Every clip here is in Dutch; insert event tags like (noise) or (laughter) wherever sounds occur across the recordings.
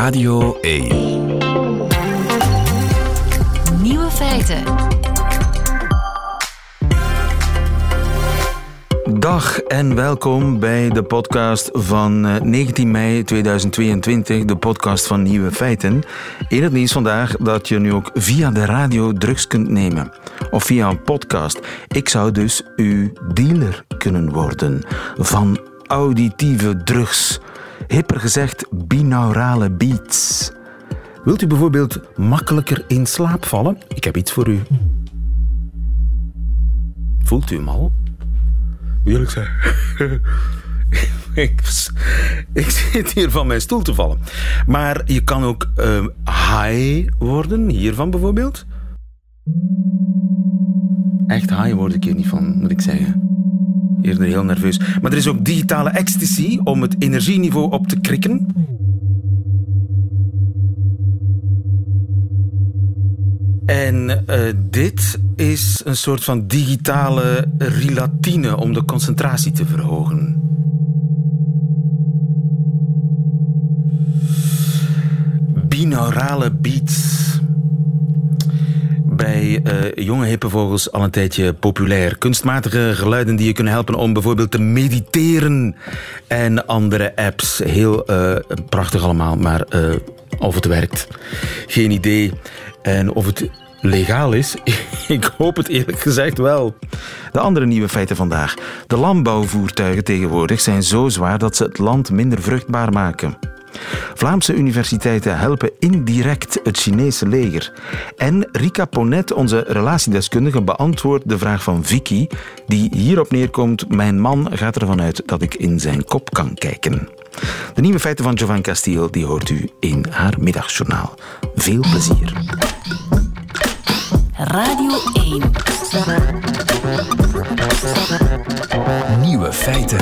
Radio 1. Nieuwe feiten. Dag en welkom bij de podcast van eh, 19 mei 2022, de podcast van Nieuwe Feiten. In het nieuws vandaag dat je nu ook via de radio drugs kunt nemen. Of via een podcast. Ik zou dus uw dealer kunnen worden van auditieve drugs. Hipper gezegd, binaurale beats. Wilt u bijvoorbeeld makkelijker in slaap vallen? Ik heb iets voor u. Voelt u hem al? Eerlijk zijn. (laughs) ik, ik zit hier van mijn stoel te vallen. Maar je kan ook uh, high worden, hiervan bijvoorbeeld. Echt high word ik hier niet van, moet ik zeggen. Eerder heel nerveus. Maar er is ook digitale ecstasy om het energieniveau op te krikken. En uh, dit is een soort van digitale relatine om de concentratie te verhogen. Binaurale beats. Uh, jonge hippe vogels al een tijdje populair. Kunstmatige geluiden die je kunnen helpen om bijvoorbeeld te mediteren. En andere apps. Heel uh, prachtig allemaal, maar of het werkt, geen idee. En of het legaal is? (laughs) Ik hoop het eerlijk gezegd wel. De andere nieuwe feiten vandaag. De landbouwvoertuigen tegenwoordig zijn zo zwaar dat ze het land minder vruchtbaar maken. Vlaamse universiteiten helpen indirect het Chinese leger. En Rika Ponet, onze relatiedeskundige, beantwoordt de vraag van Vicky, die hierop neerkomt: Mijn man gaat ervan uit dat ik in zijn kop kan kijken. De nieuwe feiten van Jovan Castiel die hoort u in haar middagjournaal. Veel plezier. Radio 1. Nieuwe feiten.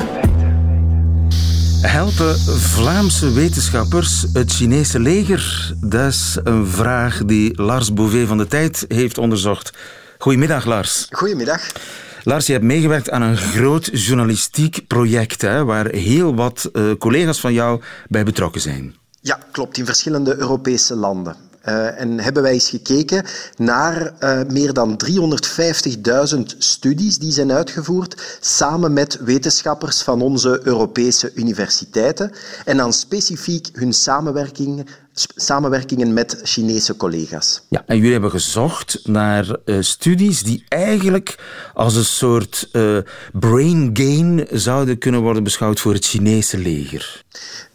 Helpen Vlaamse wetenschappers het Chinese leger? Dat is een vraag die Lars Bouvet van de Tijd heeft onderzocht. Goedemiddag, Lars. Goedemiddag. Lars, je hebt meegewerkt aan een groot journalistiek project hè, waar heel wat uh, collega's van jou bij betrokken zijn. Ja, klopt. In verschillende Europese landen. Uh, en hebben wij eens gekeken naar uh, meer dan 350.000 studies die zijn uitgevoerd samen met wetenschappers van onze Europese universiteiten en dan specifiek hun samenwerking samenwerkingen met Chinese collega's. Ja, en jullie hebben gezocht naar uh, studies die eigenlijk als een soort uh, brain gain zouden kunnen worden beschouwd voor het Chinese leger.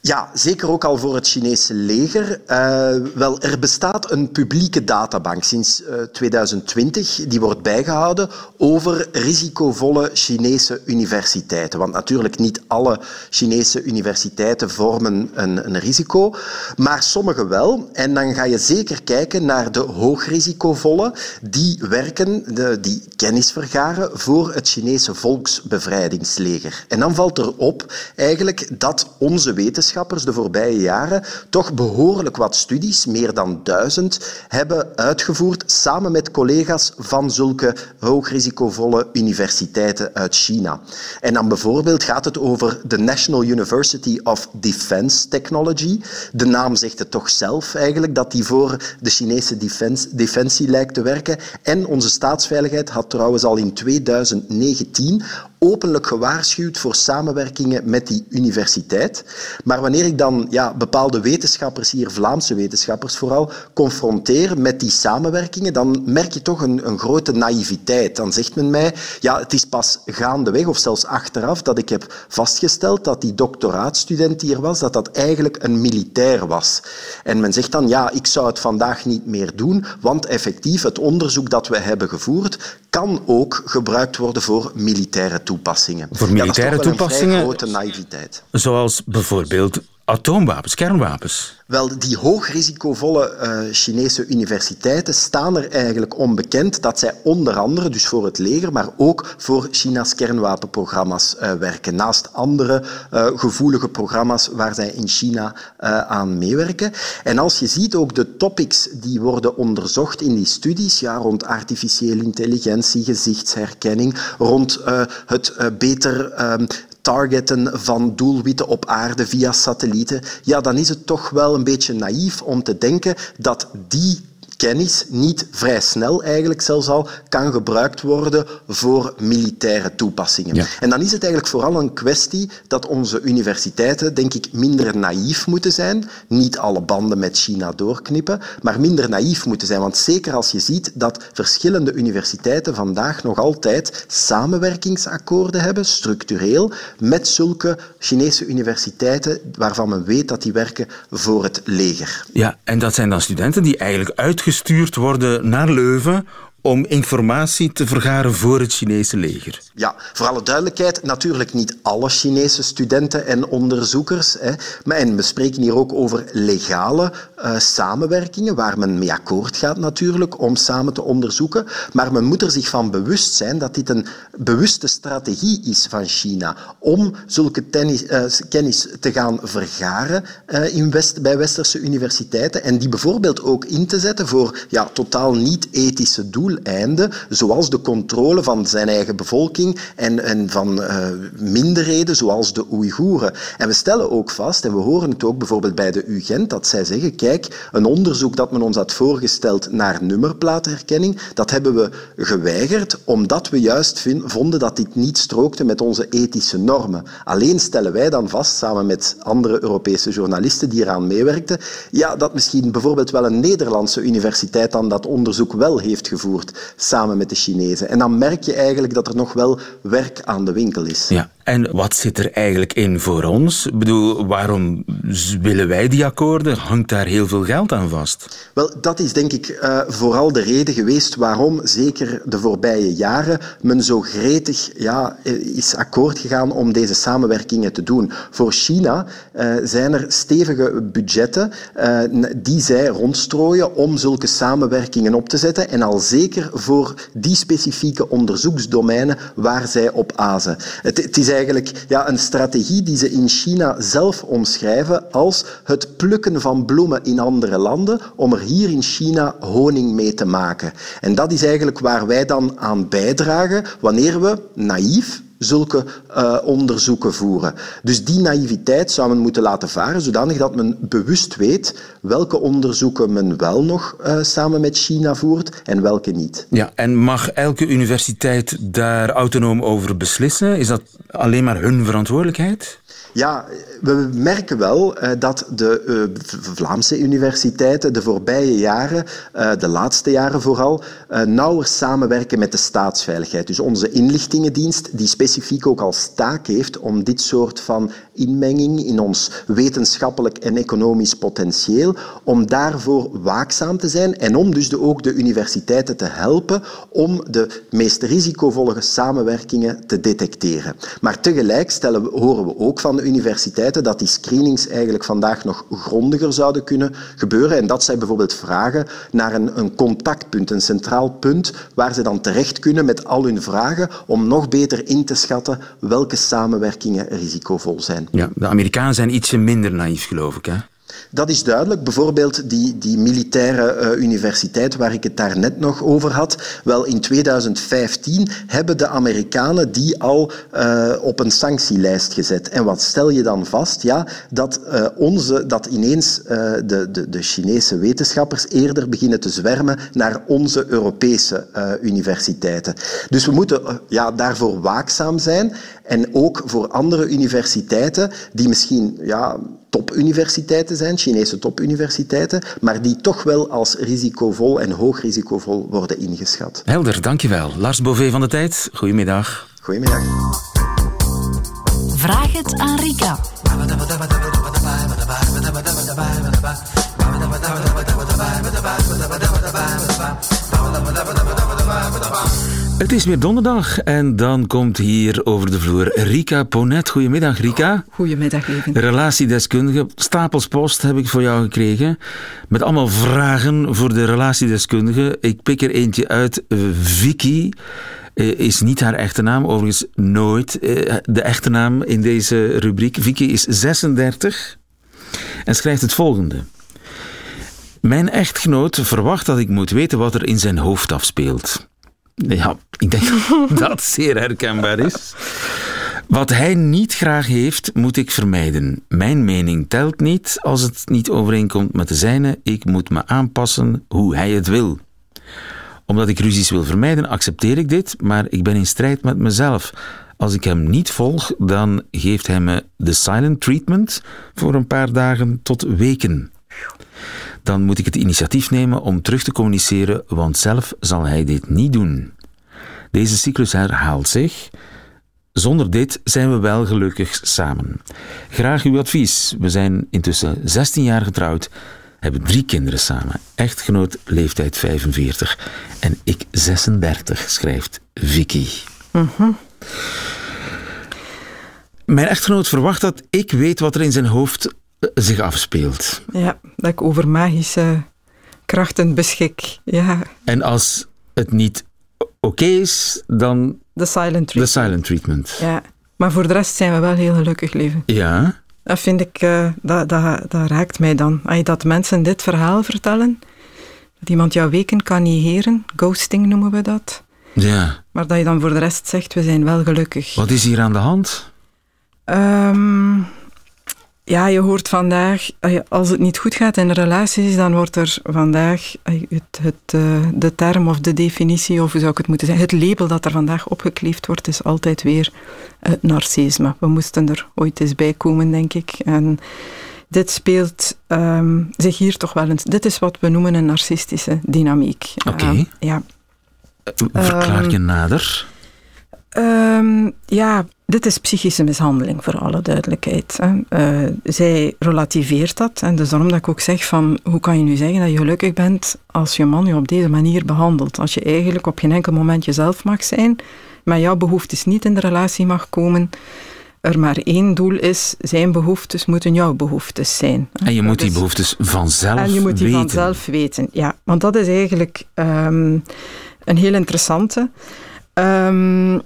Ja, zeker ook al voor het Chinese leger. Uh, wel, er bestaat een publieke databank sinds uh, 2020. Die wordt bijgehouden over risicovolle Chinese universiteiten. Want natuurlijk niet alle Chinese universiteiten vormen een, een risico, maar sommige wel. En dan ga je zeker kijken naar de hoogrisicovolle die werken, die kennis vergaren voor het Chinese volksbevrijdingsleger. En dan valt er op eigenlijk dat onze wetenschappers de voorbije jaren toch behoorlijk wat studies, meer dan duizend, hebben uitgevoerd samen met collega's van zulke hoogrisicovolle universiteiten uit China. En dan bijvoorbeeld gaat het over de National University of Defense Technology. De naam zegt het toch zelf eigenlijk, dat die voor de Chinese defense, defensie lijkt te werken. En onze staatsveiligheid had trouwens al in 2019 openlijk gewaarschuwd voor samenwerkingen met die universiteit. Maar wanneer ik dan ja, bepaalde wetenschappers, hier Vlaamse wetenschappers vooral, confronteer met die samenwerkingen, dan merk je toch een, een grote naïviteit. Dan zegt men mij, ja, het is pas gaandeweg of zelfs achteraf dat ik heb vastgesteld dat die doctoraatstudent die er was, dat dat eigenlijk een militair was. En men zegt dan, ja, ik zou het vandaag niet meer doen, want effectief, het onderzoek dat we hebben gevoerd kan ook gebruikt worden voor militaire toepassingen. Voor militaire ja, toepassingen? Een grote naïviteit. Zoals bijvoorbeeld atoomwapens, kernwapens. Wel, die hoogrisicovolle uh, Chinese universiteiten staan er eigenlijk onbekend dat zij onder andere, dus voor het leger, maar ook voor China's kernwapenprogramma's uh, werken. Naast andere uh, gevoelige programma's waar zij in China aan meewerken. En als je ziet ook de topics die worden onderzocht in die studies, ja, rond artificiële intelligentie, gezichtsherkenning, rond het beter targetten van doelwitten op aarde via satellieten, ja, dan is het toch wel een beetje naïef om te denken dat die kennis niet vrij snel eigenlijk zelfs al kan gebruikt worden voor militaire toepassingen. En dan is het eigenlijk vooral een kwestie dat onze universiteiten, denk ik, minder naïef moeten zijn. Niet alle banden met China doorknippen, maar minder naïef moeten zijn. Want zeker als je ziet dat verschillende universiteiten vandaag nog altijd samenwerkingsakkoorden hebben, structureel, met zulke Chinese universiteiten waarvan men weet dat die werken voor het leger. Ja, en dat zijn dan studenten die eigenlijk gestuurd worden naar Leuven om informatie te vergaren voor het Chinese leger. Ja, voor alle duidelijkheid, natuurlijk niet alle Chinese studenten en onderzoekers. Hè, maar, en we spreken hier ook over legale uh, samenwerkingen, waar men mee akkoord gaat natuurlijk, om samen te onderzoeken. Maar men moet er zich van bewust zijn dat dit een bewuste strategie is van China om zulke uh, kennis te gaan vergaren uh, in bij westerse universiteiten en die bijvoorbeeld ook in te zetten voor ja, totaal niet-ethische zoals de controle van zijn eigen bevolking en, en van uh, minderheden zoals de Oeigoeren. En we stellen ook vast, en we horen het ook bijvoorbeeld bij de UGent, dat zij zeggen, kijk, een onderzoek dat men ons had voorgesteld naar nummerplaatherkenning, dat hebben we geweigerd omdat we juist vonden dat dit niet strookte met onze ethische normen. Alleen stellen wij dan vast, samen met andere Europese journalisten die eraan meewerkten, ja, dat misschien bijvoorbeeld wel een Nederlandse universiteit dan dat onderzoek wel heeft gevoerd, samen met de Chinezen. En dan merk je eigenlijk dat er nog wel werk aan de winkel is. Ja. En wat zit er eigenlijk in voor ons? Ik bedoel, waarom willen wij die akkoorden? Hangt daar heel veel geld aan vast? Wel, dat is denk ik uh, vooral de reden geweest waarom, zeker de voorbije jaren, men zo gretig ja, is akkoord gegaan om deze samenwerkingen te doen. Voor China uh, zijn er stevige budgetten uh, die zij rondstrooien om zulke samenwerkingen op te zetten en al zeker voor die specifieke onderzoeksdomeinen waar zij op azen. Het is eigenlijk ja, een strategie die ze in China zelf omschrijven als het plukken van bloemen in andere landen om er hier in China honing mee te maken. En dat is eigenlijk waar wij dan aan bijdragen wanneer we naïef zulke uh, onderzoeken voeren. Dus die naïviteit zou men moeten laten varen, zodanig dat men bewust weet welke onderzoeken men wel nog uh, samen met China voert en welke niet. Ja, en mag elke universiteit daar autonoom over beslissen? Is dat alleen maar hun verantwoordelijkheid? Ja, we merken wel uh, dat de uh, Vlaamse universiteiten de voorbije jaren, uh, de laatste jaren vooral, nauwer samenwerken met de staatsveiligheid. Dus onze inlichtingendienst, die specifiek ook als taak heeft om dit soort van inmenging in ons wetenschappelijk en economisch potentieel, om daarvoor waakzaam te zijn en om dus ook de universiteiten te helpen om de meest risicovolle samenwerkingen te detecteren. Maar tegelijk stellen we, horen we ook van universiteiten dat die screenings eigenlijk vandaag nog grondiger zouden kunnen gebeuren en dat zij bijvoorbeeld vragen naar een, een contactpunt, een centraal punt waar ze dan terecht kunnen met al hun vragen om nog beter in te schatten welke samenwerkingen risicovol zijn. Ja, de Amerikanen zijn ietsje minder naïef, geloof ik. Hè? Dat is duidelijk. Bijvoorbeeld die, die militaire uh, universiteit waar ik het daar net nog over had. Wel, in 2015 hebben de Amerikanen die al uh, op een sanctielijst gezet. En wat stel je dan vast? Ja, dat, uh, onze, dat ineens de, de, de Chinese wetenschappers eerder beginnen te zwermen naar onze Europese universiteiten. Dus we moeten ja, daarvoor waakzaam zijn. En ook voor andere universiteiten die misschien ja, topuniversiteiten zijn, Chinese topuniversiteiten, maar die toch wel als risicovol en hoog risicovol worden ingeschat. Helder, dankjewel. Lars Bové van de Tijd, goedemiddag. Goedemiddag. Vraag het aan Rika. Het is weer donderdag en dan komt hier over de vloer Rika Ponet. Goedemiddag, Rika. Goedemiddag, even. Relatiedeskundige. Stapels post heb ik voor jou gekregen. Met allemaal vragen voor de relatiedeskundige. Ik pik er eentje uit. Vicky is niet haar echte naam, overigens nooit de echte naam in deze rubriek. Vicky is 36 en schrijft het volgende. Mijn echtgenoot verwacht dat ik moet weten wat er in zijn hoofd afspeelt. Ja, ik denk (laughs) dat dat zeer herkenbaar is. Wat hij niet graag heeft, moet ik vermijden. Mijn mening telt niet als het niet overeenkomt met de zijne. Ik moet me aanpassen hoe hij het wil. Omdat ik ruzies wil vermijden, accepteer ik dit, maar ik ben in strijd met mezelf. Als ik hem niet volg, dan geeft hij me de silent treatment voor een paar dagen tot weken. Dan moet ik het initiatief nemen om terug te communiceren, want zelf zal hij dit niet doen. Deze cyclus herhaalt zich. Zonder dit zijn we wel gelukkig samen. Graag uw advies. We zijn intussen 16 jaar getrouwd, hebben drie kinderen samen. Echtgenoot leeftijd 45 en ik 36, schrijft Vicky. Mijn echtgenoot verwacht dat ik weet wat er in zijn hoofd zich afspeelt. Ja, dat ik over magische krachten beschik. Ja, En als het niet oké is, dan de silent de treatment. silent treatment. Ja. Maar voor de rest zijn we wel heel gelukkig leven. Ja. Dat vind ik, eh, dat, dat, dat raakt mij dan. Als je dat mensen dit verhaal vertellen, dat iemand jouw weken kan negeren, ghosting noemen we dat. Ja. Maar dat je dan voor de rest zegt, we zijn wel gelukkig. Wat is hier aan de hand? Ehm, ja, je hoort vandaag, eh, als het niet goed gaat in de relaties, dan wordt er vandaag eh, het, het, eh, de term of de definitie, of hoe zou ik het moeten zeggen, het label dat er vandaag opgekleefd wordt, is altijd weer het narcisme. We moesten er ooit eens bij komen, denk ik. En dit speelt ehm, zich hier toch wel eens. Dit is wat we noemen een narcistische dynamiek. Oké. Ehm, ja. Verklaar Ehm, je nader? Ehm, ja, dit is psychische mishandeling, voor alle duidelijkheid. Hè. Eh, zij relativeert dat. En dus daarom dat ik ook zeg van, hoe kan je nu zeggen dat je gelukkig bent als je man je op deze manier behandelt? Als je eigenlijk op geen enkel moment jezelf mag zijn, maar jouw behoeftes niet in de relatie mag komen, er maar één doel is, zijn behoeftes moeten jouw behoeftes zijn. En je moet die behoeftes vanzelf en je moet die weten. vanzelf weten. Ja, want dat is eigenlijk ehm, een heel interessante. Ehm,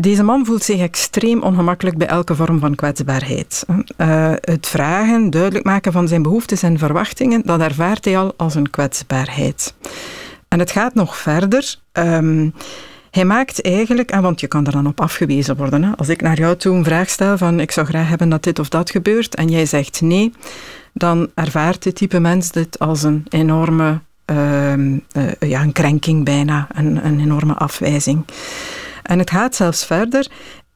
deze man voelt zich extreem ongemakkelijk bij elke vorm van kwetsbaarheid. Eh, het vragen, duidelijk maken van zijn behoeftes en verwachtingen, dat ervaart hij al als een kwetsbaarheid. En het gaat nog verder. Ehm, hij maakt eigenlijk, en want je kan er dan op afgewezen worden. Hè. Als ik naar jou toe een vraag stel van ik zou graag hebben dat dit of dat gebeurt en jij zegt nee, dan ervaart dit type mens dit als een enorme ehm, eh, ja, een krenking bijna, een, een enorme afwijzing. En het gaat zelfs verder.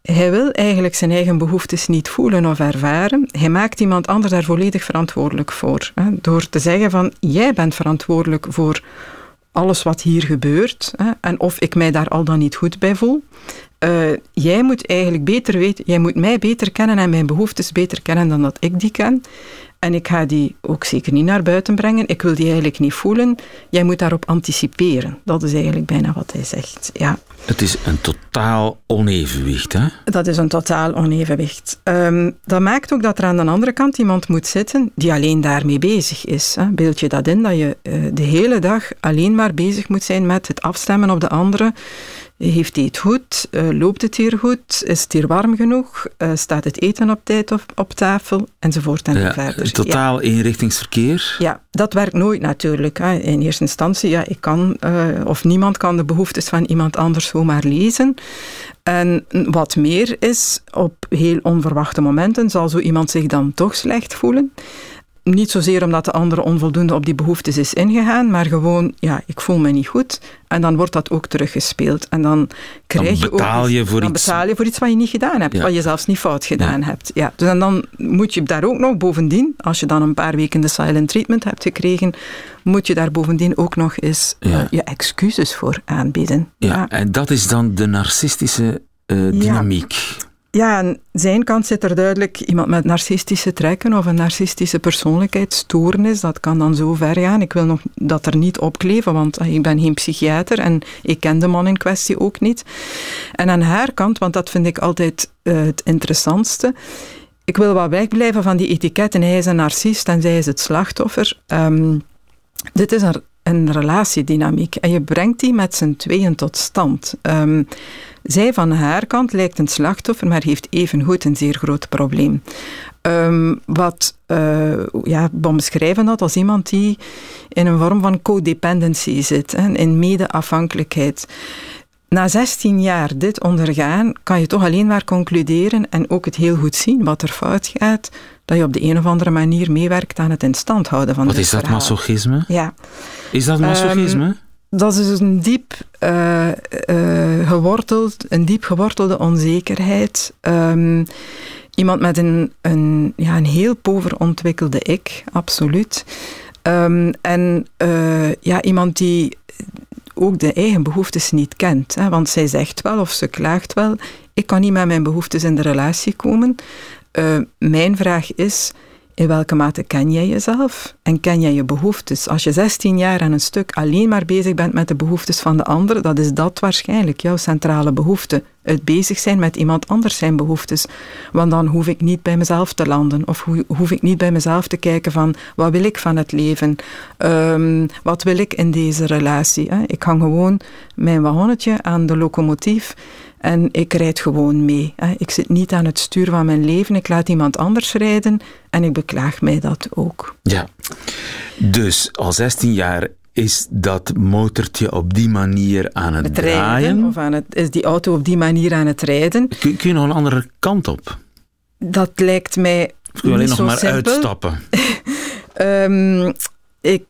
Hij wil eigenlijk zijn eigen behoeftes niet voelen of ervaren. Hij maakt iemand anders daar volledig verantwoordelijk voor. Door te zeggen van, jij bent verantwoordelijk voor alles wat hier gebeurt. Hè, en of ik mij daar al dan niet goed bij voel. Eh, jij moet eigenlijk beter weten, jij moet mij beter kennen en mijn behoeftes beter kennen dan dat ik die ken. En ik ga die ook zeker niet naar buiten brengen. Ik wil die eigenlijk niet voelen. Jij moet daarop anticiperen. Dat is eigenlijk bijna wat hij zegt. Ja. Het is een totaal onevenwicht, hè? Dat is een totaal onevenwicht. Ehm, dat maakt ook dat er aan de andere kant iemand moet zitten die alleen daarmee bezig is. Hè. Beeld je dat in, dat je eh, de hele dag alleen maar bezig moet zijn met het afstemmen op de andere. Heeft hij het goed? Eh, loopt het hier goed? Is het hier warm genoeg? Eh, staat het eten op tijd op, op tafel? Enzovoort en Ja, verder. Ja. totaal eenrichtingsverkeer. Ja, dat werkt nooit natuurlijk. Hè. In eerste instantie, ja, ik kan, eh, of niemand kan de behoeftes van iemand anders zomaar lezen. En wat meer is, op heel onverwachte momenten zal zo iemand zich dan toch slecht voelen. Niet zozeer omdat de andere onvoldoende op die behoeftes is ingegaan, maar gewoon, ja, ik voel me niet goed. En dan wordt dat ook teruggespeeld. En dan krijg je betaal ook, je voor dan iets- betaal je voor iets wat je niet gedaan hebt, Ja. wat je zelfs niet fout gedaan hebt. Ja, dus en dan moet je daar ook nog bovendien, als je dan een paar weken de silent treatment hebt gekregen, moet je daar bovendien ook nog eens Ja. eh, je excuses voor aanbieden. Ja, en dat is dan de narcistische eh, dynamiek. Ja, aan zijn kant zit er duidelijk iemand met narcistische trekken of een narcistische persoonlijkheidsstoornis. Dat kan dan zo ver gaan. Ik wil nog dat er niet opkleven, want eh, ik ben geen psychiater en ik ken de man in kwestie ook niet. En aan haar kant, want dat vind ik altijd eh, het interessantste. Ik wil wat wegblijven van die etiketten. Hij is een narcist en zij is het slachtoffer. Ehm, dit is een, een relatiedynamiek en je brengt die met z'n tweeën tot stand. Ehm, zij van haar kant lijkt een slachtoffer, maar heeft evengoed een zeer groot probleem. Ehm, wat eh ja, omschrijven dat als iemand die in een vorm van codependency zit, hè, in mede-afhankelijkheid. na 16 jaar dit ondergaan, kan je toch alleen maar concluderen en ook het heel goed zien wat er fout gaat, dat je op de een of andere manier meewerkt aan het in stand houden van Wat dit is dat verhaal. masochisme? Ja. Is dat masochisme? Ehm, dat is dus een diep, eh, eh, geworteld, een diep gewortelde onzekerheid. Ehm, iemand met een, een, ja, een heel pover ontwikkelde ik, absoluut. Ehm, en eh, ja, iemand die ook de eigen behoeftes niet kent. Hè, want zij zegt wel of ze klaagt wel, ik kan niet met mijn behoeftes in de relatie komen. Mijn vraag is, in welke mate ken jij jezelf en ken jij je behoeftes? Als je 16 jaar aan een stuk alleen maar bezig bent met de behoeftes van de ander, dat is dat waarschijnlijk jouw centrale behoefte. Het bezig zijn met iemand anders zijn behoeftes. Want dan hoef ik niet bij mezelf te landen. Of hoef ik niet bij mezelf te kijken van wat wil ik van het leven? Um, wat wil ik in deze relatie? Hè? Ik hang gewoon mijn wagonnetje aan de locomotief en ik rijd gewoon mee. Ik zit niet aan het stuur van mijn leven. Ik laat iemand anders rijden en ik beklaag mij dat ook. Ja, dus al 16 jaar is dat motortje op die manier aan het, het draaien? Rijden, of aan het, is die auto op die manier aan het rijden? Kun, kun je nog een andere kant op? Dat lijkt mij. Kun je alleen nog maar simpel. uitstappen? um, (laughs) ik,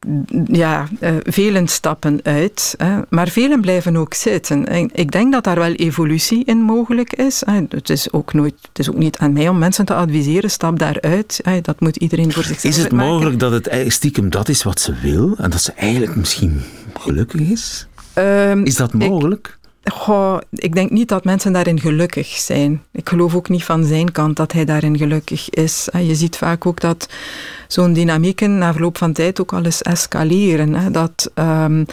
ja, uh, velen stappen uit, hè, maar velen blijven ook zitten. En ik denk dat daar wel evolutie in mogelijk is. Het, is ook nooit, het is ook niet aan mij om mensen te adviseren, stap daaruit. Hè. Dat moet iedereen voor zichzelf Is het mogelijk dat het stiekem dat is wat ze wil en dat ze eigenlijk misschien gelukkig is? Um, is dat mogelijk? Ik, goh, ik denk niet dat mensen daarin gelukkig zijn. Ik geloof ook niet van zijn kant dat hij daarin gelukkig is. Je ziet vaak ook dat zo'n dynamieken na verloop van tijd ook al eens escaleren. Hè. Dat, um,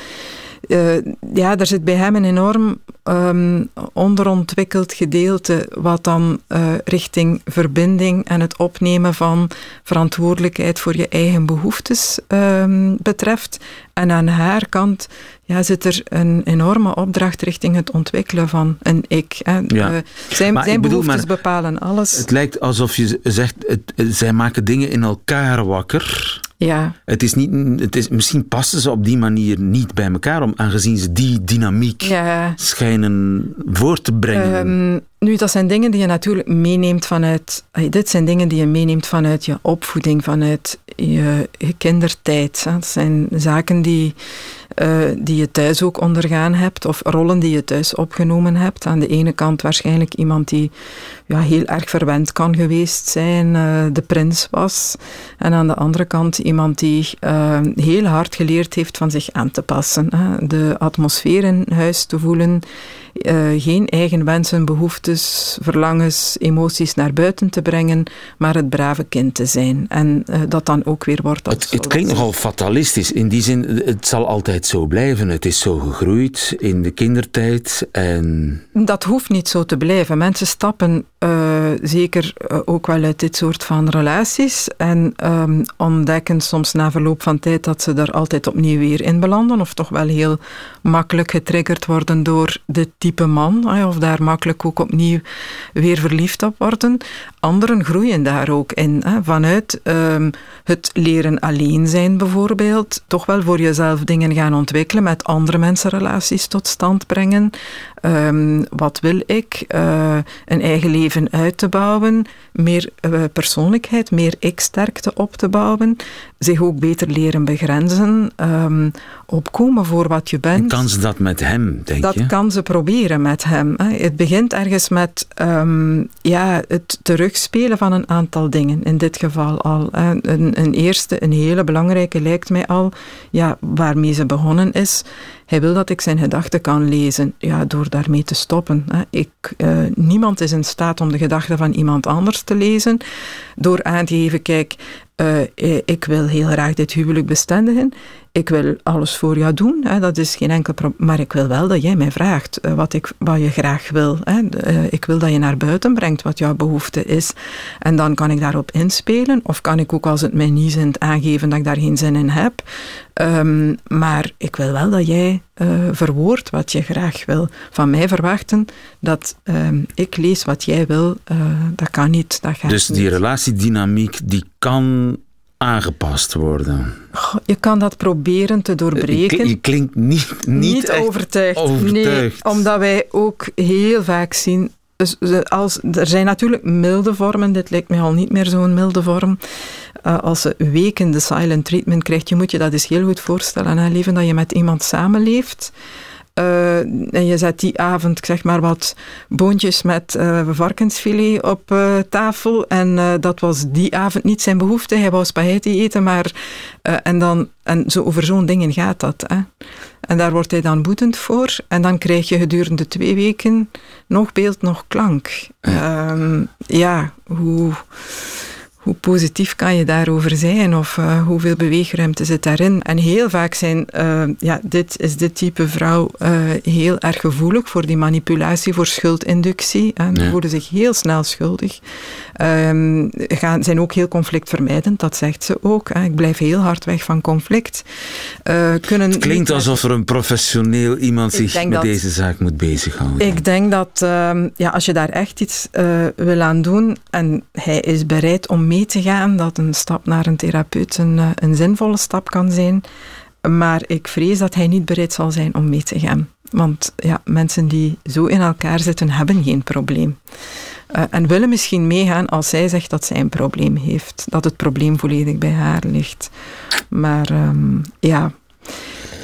uh, ja, er zit bij hem een enorm um, onderontwikkeld gedeelte wat dan uh, richting verbinding en het opnemen van verantwoordelijkheid voor je eigen behoeftes um, betreft. En aan haar kant ja, zit er een enorme opdracht richting het ontwikkelen van een ik. Hè. Ja. Uh, zijn Maar zijn bedoel, behoeftes bepalen alles. Het lijkt alsof je zegt, het, zij maken dingen in elkaar wakker. Ja. Het is niet, het is, misschien passen ze op die manier niet bij elkaar, om, aangezien ze die dynamiek Ja. Schijnen voor te brengen. Ehm, nu, dat zijn dingen die je natuurlijk meeneemt vanuit. Dit zijn dingen die je meeneemt vanuit je opvoeding, vanuit je, kindertijd. Dat zijn zaken die, eh, die je thuis ook ondergaan hebt, of rollen die je thuis opgenomen hebt. Aan de ene kant waarschijnlijk iemand die ja, heel erg verwend kan geweest zijn, eh, de prins was. En aan de andere kant iemand die eh, heel hard geleerd heeft van zich aan te passen. De atmosfeer in huis te voelen. eh, geen eigen wensen, behoeftes, verlangens, emoties naar buiten te brengen, maar het brave kind te zijn. En dat dan ook weer wordt als Het, het klinkt nogal fatalistisch. In die zin, het zal altijd zo blijven. Het is zo gegroeid in de kindertijd. En Dat hoeft niet zo te blijven. Mensen stappen uh, zeker uh, ook wel uit dit soort van relaties en um, ontdekken soms na verloop van tijd dat ze er altijd opnieuw weer in belanden of toch wel heel makkelijk getriggerd worden door dit type man of daar makkelijk ook opnieuw weer verliefd op worden. Anderen groeien daar ook in. Vanuit um, het leren alleen zijn bijvoorbeeld, toch wel voor jezelf dingen gaan ontwikkelen, met andere mensen relaties tot stand brengen. Um, wat wil ik? Uh, een eigen leven uit te bouwen, meer uh, persoonlijkheid, meer ik-sterkte op te bouwen, zich ook beter leren begrenzen, um, opkomen voor wat je bent. En kan ze dat met hem, denk dat je? kan ze proberen met hem. Hè. Het begint ergens met um, ja, het terugspelen van een aantal dingen, in dit geval al. Hè. Een, een eerste, een hele belangrijke lijkt mij al, ja, waarmee ze begonnen is. Hij wil dat ik zijn gedachten kan lezen, ja, door daarmee te stoppen. Hè. Ik, uh, niemand is in staat om de gedachten van iemand anders te lezen, door aan te geven, kijk, uh, ik wil heel graag dit huwelijk bestendigen. Ik wil alles voor jou doen, hè, dat is geen enkel probleem. Maar ik wil wel dat jij mij vraagt uh, wat, ik, wat je graag wil. Hè. Uh, ik wil dat je naar buiten brengt wat jouw behoefte is. En dan kan ik daarop inspelen. Of kan ik ook als het mij niet zint aangeven dat ik daar geen zin in heb. Um, maar ik wil wel dat jij uh, verwoordt wat je graag wil. Van mij verwachten dat um, ik lees wat jij wil, dat kan niet. Dat gaat dus die niet. relatiedynamiek die kan aangepast worden? Goh, Je kan dat proberen te doorbreken. je klinkt niet, niet, niet overtuigd. overtuigd. Nee, omdat wij ook heel vaak zien. Dus ze- als, er zijn natuurlijk milde vormen. Dit lijkt mij al niet meer zo'n milde vorm. Eh, als ze weken de silent treatment krijgt, je moet je dat eens heel goed voorstellen. Hè, leven dat je met iemand samenleeft. Eh, en je zet die avond, ik zeg maar wat, boontjes met eh, varkensfilet op eh, tafel. En dat was die avond niet zijn behoefte. Hij wou spaghetti eten, maar... en, dan, en zo over zo'n dingen gaat dat. Hè. En daar wordt hij dan boetend voor. En dan krijg je gedurende twee weken nog beeld, nog klank. Ehm, ja, hoe, hoe positief kan je daarover zijn? Of eh, hoeveel beweegruimte zit daarin? En heel vaak zijn, eh, ja, dit is dit type vrouw eh, heel erg gevoelig voor die manipulatie, voor schuldinductie. En Ja. voelen zich heel snel schuldig. Ehm, gaan, zijn ook heel conflictvermijdend, dat zegt ze ook. Hè. Ik blijf heel hard weg van conflict. Kunnen Het klinkt alsof er een professioneel iemand zich met dat- deze zaak moet bezighouden. Ik denk dat ehm, ja, als je daar echt iets wil aan doen en hij is bereid om mee te gaan, dat een stap naar een therapeut een, eh, een zinvolle stap kan zijn. Maar ik vrees dat hij niet bereid zal zijn om mee te gaan. Want ja, mensen die zo in elkaar zitten, hebben geen probleem. Eh, en willen misschien meegaan als zij zegt dat zij een probleem heeft. Dat het probleem volledig bij haar ligt. Maar ehm, ja,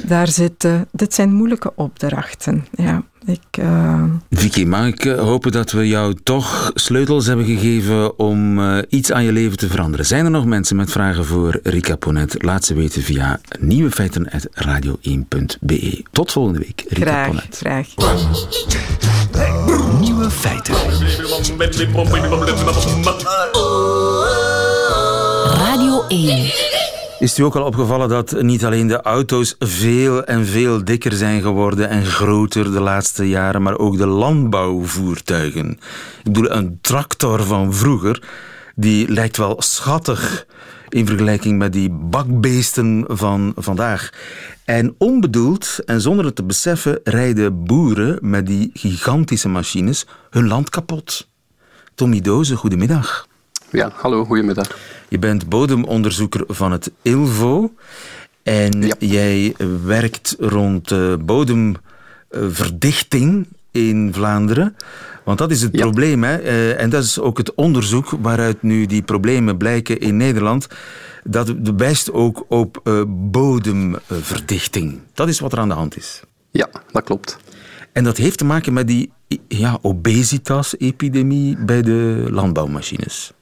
daar zitten... Dit zijn moeilijke opdrachten. Ja, ik... eh, Vicky, mag ik eh, hopen dat we jou toch sleutels hebben gegeven om eh, iets aan je leven te veranderen? Zijn er nog mensen met vragen voor Rika Ponet? Laat ze weten via nieuwefeiten.radio1.be. Tot volgende week, Rika graag, Ponet. graag. Nieuwe feiten. Radio 1. Is u ook al opgevallen dat niet alleen de auto's veel en veel dikker zijn geworden en groter de laatste jaren, maar ook de landbouwvoertuigen? Ik bedoel, een tractor van vroeger, die lijkt wel schattig in vergelijking met die bakbeesten van vandaag. En onbedoeld en zonder het te beseffen rijden boeren met die gigantische machines hun land kapot. Tommy Doze, goedemiddag. Ja, hallo, goedemiddag. Je bent bodemonderzoeker van het ILVO. En Ja. jij werkt rond eh, bodemverdichting in Vlaanderen. Want dat is het Ja. probleem. Hè? Eh, en dat is ook het onderzoek waaruit nu die problemen blijken in Nederland. Dat wijst ook op eh, bodemverdichting. Dat is wat er aan de hand is. Ja, dat klopt. En dat heeft te maken met die ja, obesitas-epidemie bij de landbouwmachines.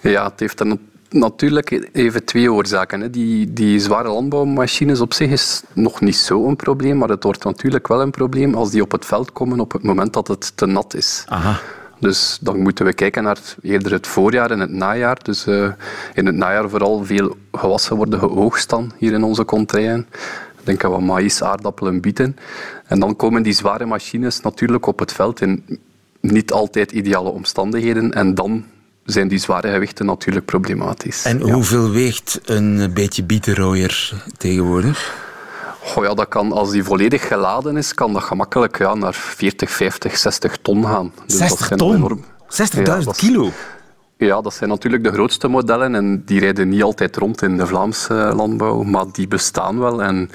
Ja, het heeft natuurlijk even twee oorzaken. Hè. Die, die zware landbouwmachines op zich is nog niet zo'n probleem, maar het wordt natuurlijk wel een probleem als die op het veld komen op het moment dat het te nat is. Aha. Dus dan moeten we kijken naar eerder het voorjaar en het najaar. Dus eh, in het najaar vooral veel gewassen worden geoogst dan hier in onze contraien. Denk aan wat maïs, aardappelen, bieten. En dan komen die zware machines natuurlijk op het veld in niet altijd ideale omstandigheden. En dan zijn die zware gewichten natuurlijk problematisch. En hoeveel weegt een beetje bietenrooier tegenwoordig? Goh, ja, dat kan, als die volledig geladen is, kan dat gemakkelijk ja, naar 40, 50, 60 ton gaan. Dus dat 60 zijn ton? enorm- 60.000 Ja, dat is- kilo? Ja, dat zijn natuurlijk de grootste modellen en die rijden niet altijd rond in de Vlaamse landbouw, maar die bestaan wel. En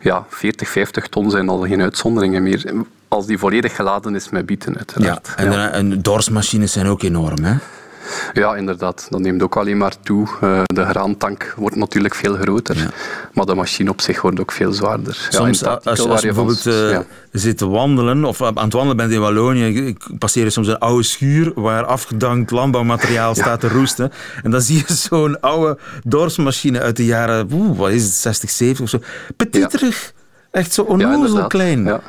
ja, 40, 50 ton zijn al geen uitzonderingen meer. Als die volledig geladen is met bieten, Ja, uiteraard. en, ja. de- en dorsmachines zijn ook enorm, hè? Ja, inderdaad. Dat neemt ook alleen maar toe. Eh, de graantank wordt natuurlijk veel groter, maar de machine op zich wordt ook veel zwaarder. Ja, Soms als, artikel als waar je van- bijvoorbeeld eh, ja. zit te wandelen of aan het wandelen bent in Wallonië, ik- passeer soms een oude schuur waar afgedankt landbouwmateriaal staat te roesten. En dan (laughs) zie je zo'n oude dorsmachine uit de jaren, oeh, wat is het, 60, 70 of zo. Petiterig. Echt zo Ja, onnozel klein. Ja.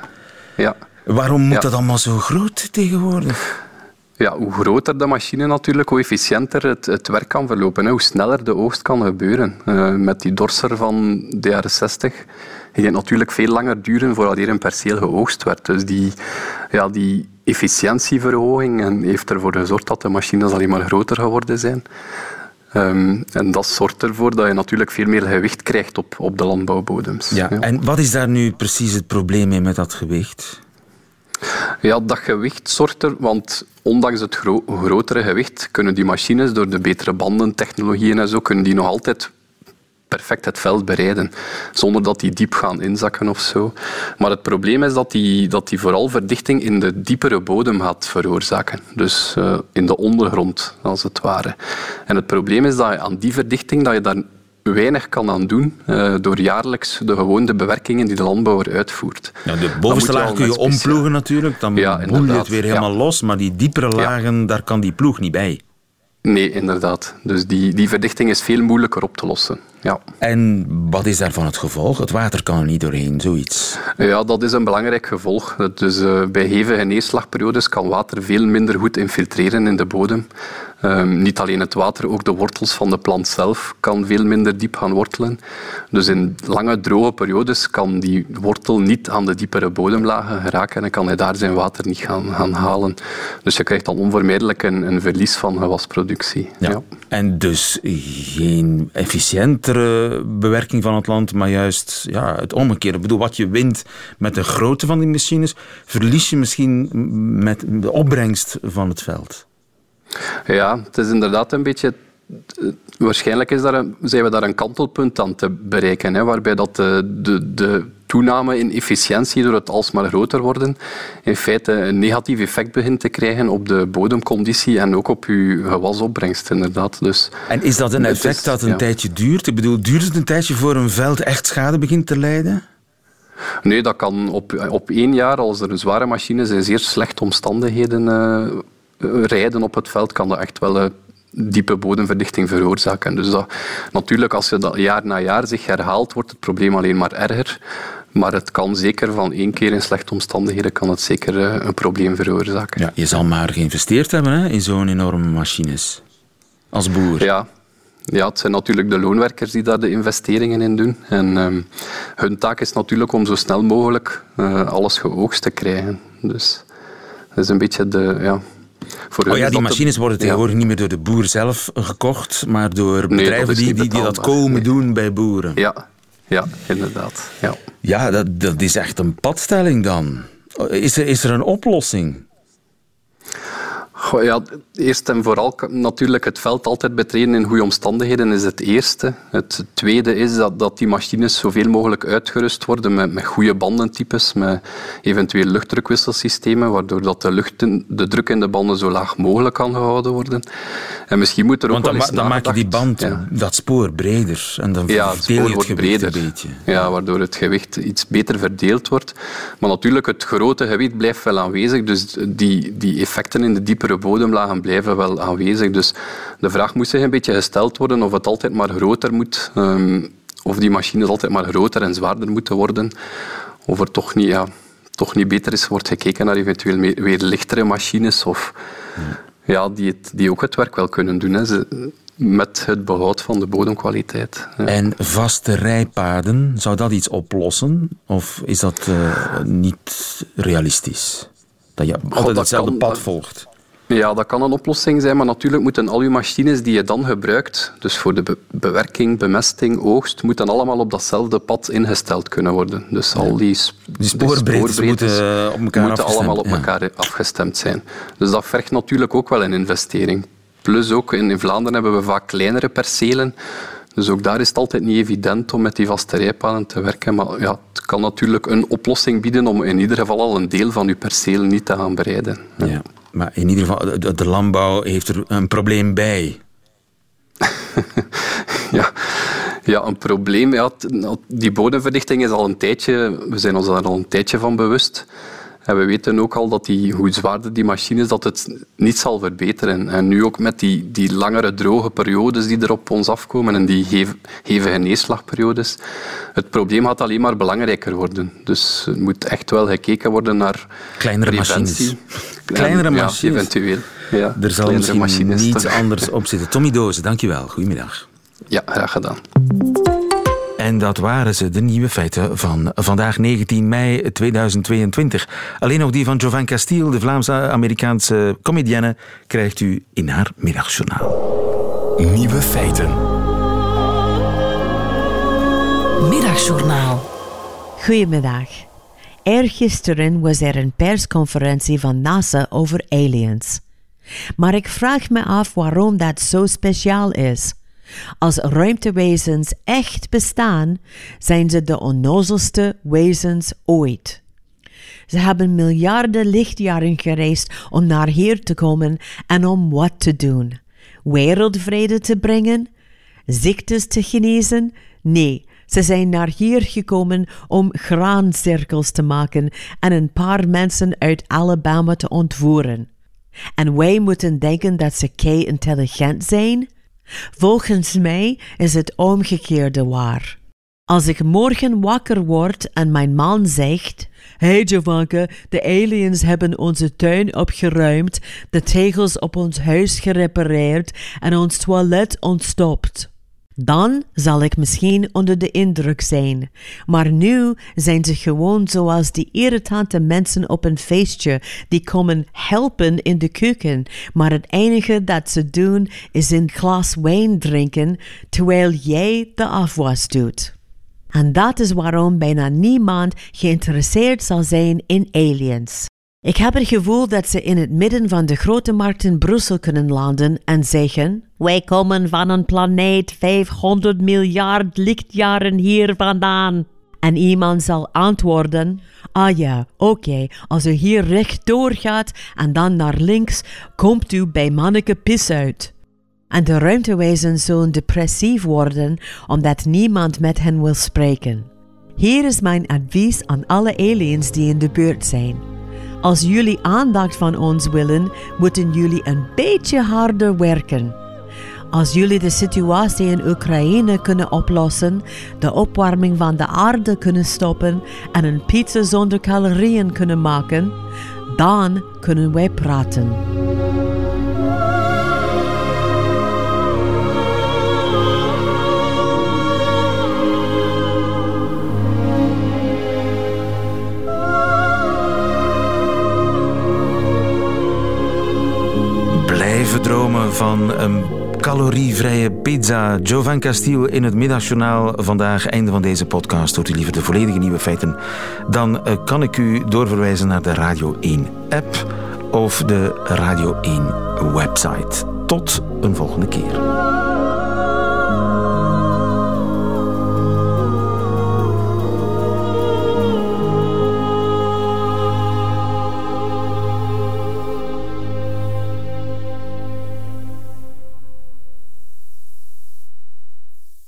Ja. Waarom moet Ja. dat allemaal zo groot tegenwoordig? Ja, hoe groter de machine natuurlijk, hoe efficiënter het, het werk kan verlopen. Hè. Hoe sneller de oogst kan gebeuren. Eh, met die dorser van de jaren 60 ging het natuurlijk veel langer duren voordat hier een perceel geoogst werd. Dus die, ja, die efficiëntieverhoging en heeft ervoor gezorgd dat de machines alleen maar groter geworden zijn. Ehm, en dat zorgt ervoor dat je natuurlijk veel meer gewicht krijgt op, op de landbouwbodems. Ja. En wat is daar nu precies het probleem mee met dat gewicht? Ja, dat gewicht zorgt er, want ondanks het grotere gewicht kunnen die machines door de betere bandentechnologieën en zo, kunnen die nog altijd perfect het veld bereiden, zonder dat die diep gaan inzakken of zo. Maar het probleem is dat die, dat die vooral verdichting in de diepere bodem gaat veroorzaken. Dus uh, in de ondergrond, als het ware. En het probleem is dat je aan die verdichting, dat je daar weinig kan aan doen uh, door jaarlijks de gewone bewerkingen die de landbouwer uitvoert. Ja, de bovenste laag kun je omploegen natuurlijk, dan ja, boel je het weer helemaal los, maar die diepere lagen, daar kan die ploeg niet bij. Nee, inderdaad. Dus die, die verdichting is veel moeilijker op te lossen. Ja. En wat is daarvan het gevolg? Het water kan er niet doorheen, zoiets. Ja, dat is een belangrijk gevolg. Dus uh, bij hevige neerslagperiodes kan water veel minder goed infiltreren in de bodem. Um, niet alleen het water, ook de wortels van de plant zelf kan veel minder diep gaan wortelen. Dus in lange droge periodes kan die wortel niet aan de diepere bodemlagen geraken en kan hij daar zijn water niet gaan, gaan halen. Dus je krijgt dan onvermijdelijk een, een verlies van gewasproductie. Ja. ja. En dus geen efficiëntere bewerking van het land, maar juist ja, het omgekeerde. Ik bedoel, wat je wint met de grootte van die machines, verlies je misschien met de opbrengst van het veld. Ja, het is inderdaad een beetje waarschijnlijk is daar een, zijn we daar een kantelpunt aan te bereiken, hè, waarbij dat de, de, de, toename in efficiëntie door het alsmaar groter worden in feite een negatief effect begint te krijgen op de bodemconditie en ook op uw gewasopbrengst, inderdaad. Dus, en is dat een effect dat een tijdje duurt? Ik bedoel, duurt het een tijdje voor een veld echt schade begint te lijden? Nee, dat kan op, op één jaar, als er een zware machines in zeer slechte omstandigheden uh, rijden op het veld, kan dat echt wel uh, diepe bodemverdichting veroorzaken. Dus dat, natuurlijk, als je dat jaar na jaar zich herhaalt, wordt het probleem alleen maar erger. Maar het kan zeker van één keer in slechte omstandigheden kan het zeker uh, een probleem veroorzaken. Ja, je zal maar geïnvesteerd hebben hè, in zo'n enorme machines. Als boer. Ja, ja, het zijn natuurlijk de loonwerkers die daar de investeringen in doen. En um, hun taak is natuurlijk om zo snel mogelijk uh, alles geoogst te krijgen. Dus dat is een beetje de, ja, oh ja, die machines worden tegenwoordig niet meer door de boer zelf gekocht, maar door bedrijven die, die, die, dat komen doen bij boeren. Ja, ja inderdaad. Ja, ja dat, dat is echt een padstelling dan. Is er, is er een oplossing? Goh, ja, eerst en vooral natuurlijk het veld altijd betreden in goede omstandigheden is het eerste. Het tweede is dat, dat die machines zoveel mogelijk uitgerust worden met, met goede bandentypes, met eventueel luchtdrukwisselsystemen, waardoor dat de, lucht de druk in de banden zo laag mogelijk kan gehouden worden. En misschien moet er ook Want dan, dan maak je die band, dat spoor breder en dan ja, het spoor wordt breder. een beetje. Ja, waardoor het gewicht iets beter verdeeld wordt. Maar natuurlijk, het grote gewicht blijft wel aanwezig, dus die, die effecten in de diepere bodemlagen blijven wel aanwezig. Dus de vraag moet zich een beetje gesteld worden of het altijd maar groter moet, um, of die machines altijd maar groter en zwaarder moeten worden, of er toch niet, ja, toch niet beter is, wordt gekeken naar eventueel weer lichtere machines of ja, die, het, die ook het werk wel kunnen doen. Hè. Ze, met het behoud van de bodemkwaliteit. En vaste rijpaden, zou dat iets oplossen? Of is dat uh, niet realistisch? Dat je altijd hetzelfde pad volgt? Ja, dat kan een oplossing zijn, maar natuurlijk moeten al je machines die je dan gebruikt, dus voor de bewerking, bemesting, oogst, moeten allemaal op datzelfde pad ingesteld kunnen worden. Dus al die, die spoorbreedtes moeten, eh, op elkaar moeten allemaal op elkaar afgestemd zijn. Dus dat vergt natuurlijk ook wel een investering. Plus ook in Vlaanderen hebben we vaak kleinere percelen, dus ook daar is het altijd niet evident om met die vaste rijpaden te werken. Maar ja, het kan natuurlijk een oplossing bieden om in ieder geval al een deel van uw perceel niet te gaan bereiden. Ja. Maar in ieder geval, de, landbouw heeft er een probleem bij. (laughs) ja. ja, een probleem. Ja, die bodemverdichting is al een tijdje, we zijn ons daar al een tijdje van bewust. En we weten ook al dat die, hoe zwaarder die machine is, dat het niet zal verbeteren. En nu ook met die, die langere droge periodes die er op ons afkomen en die hevige neerslagperiodes. Het probleem gaat alleen maar belangrijker worden. Dus er moet echt wel gekeken worden naar Kleinere preventie. Machines. Kleinere machines. Ja, eventueel. Ja, er zal misschien niets anders op zitten. Tommy Dozen, dankjewel. Goedemiddag. Ja, graag gedaan. En dat waren ze, de nieuwe feiten van vandaag 19 mei 2022. Alleen nog die van Jovan Castile, de Vlaamse-Amerikaanse comedienne, krijgt u in haar middagjournaal. Nieuwe feiten. Middagjournaal. Goedemiddag. Eergisteren was er een persconferentie van NASA over aliens. Maar ik vraag me af waarom dat zo speciaal is. Als ruimtewezens echt bestaan, zijn ze de onnozelste wezens ooit. Ze hebben miljarden lichtjaren gereisd om naar hier te komen en om wat te doen? Wereldvrede te brengen? Ziektes te genezen? Nee, ze zijn naar hier gekomen om graancirkels te maken en een paar mensen uit Alabama te ontvoeren. En wij moeten denken dat ze kei intelligent zijn? Volgens mij is het omgekeerde waar. Als ik morgen wakker word en mijn man zegt: Hey Jovanka, de aliens hebben onze tuin opgeruimd, de tegels op ons huis gerepareerd en ons toilet ontstopt. Dan zal ik misschien onder de indruk zijn. Maar nu zijn ze gewoon zoals die irritante mensen op een feestje die komen helpen in de keuken, maar het enige dat ze doen is een glas wijn drinken terwijl jij de afwas doet. En dat is waarom bijna niemand geïnteresseerd zal zijn in aliens. Ik heb het gevoel dat ze in het midden van de grote markt in Brussel kunnen landen en zeggen: Wij komen van een planeet 500 miljard lichtjaren hier vandaan. En iemand zal antwoorden: Ah ja, oké, als u hier rechtdoor gaat en dan naar links, komt u bij Manneke Pis uit. En de ruimtewezens zullen depressief worden omdat niemand met hen wil spreken. Hier is mijn advies aan alle aliens die in de buurt zijn. Als jullie aandacht van ons willen, moeten jullie een beetje harder werken. Als jullie de situatie in Oekraïne kunnen oplossen, de opwarming van de aarde kunnen stoppen en een pizza zonder calorieën kunnen maken, dan kunnen wij praten. Blijven dromen van een calorievrije pizza. Jovan Castiel in het middagjournaal. Vandaag, einde van deze podcast. Hoort u liever de volledige nieuwe feiten? Dan eh, kan ik u doorverwijzen naar de Radio 1 app of de Radio 1 website. Tot een volgende keer.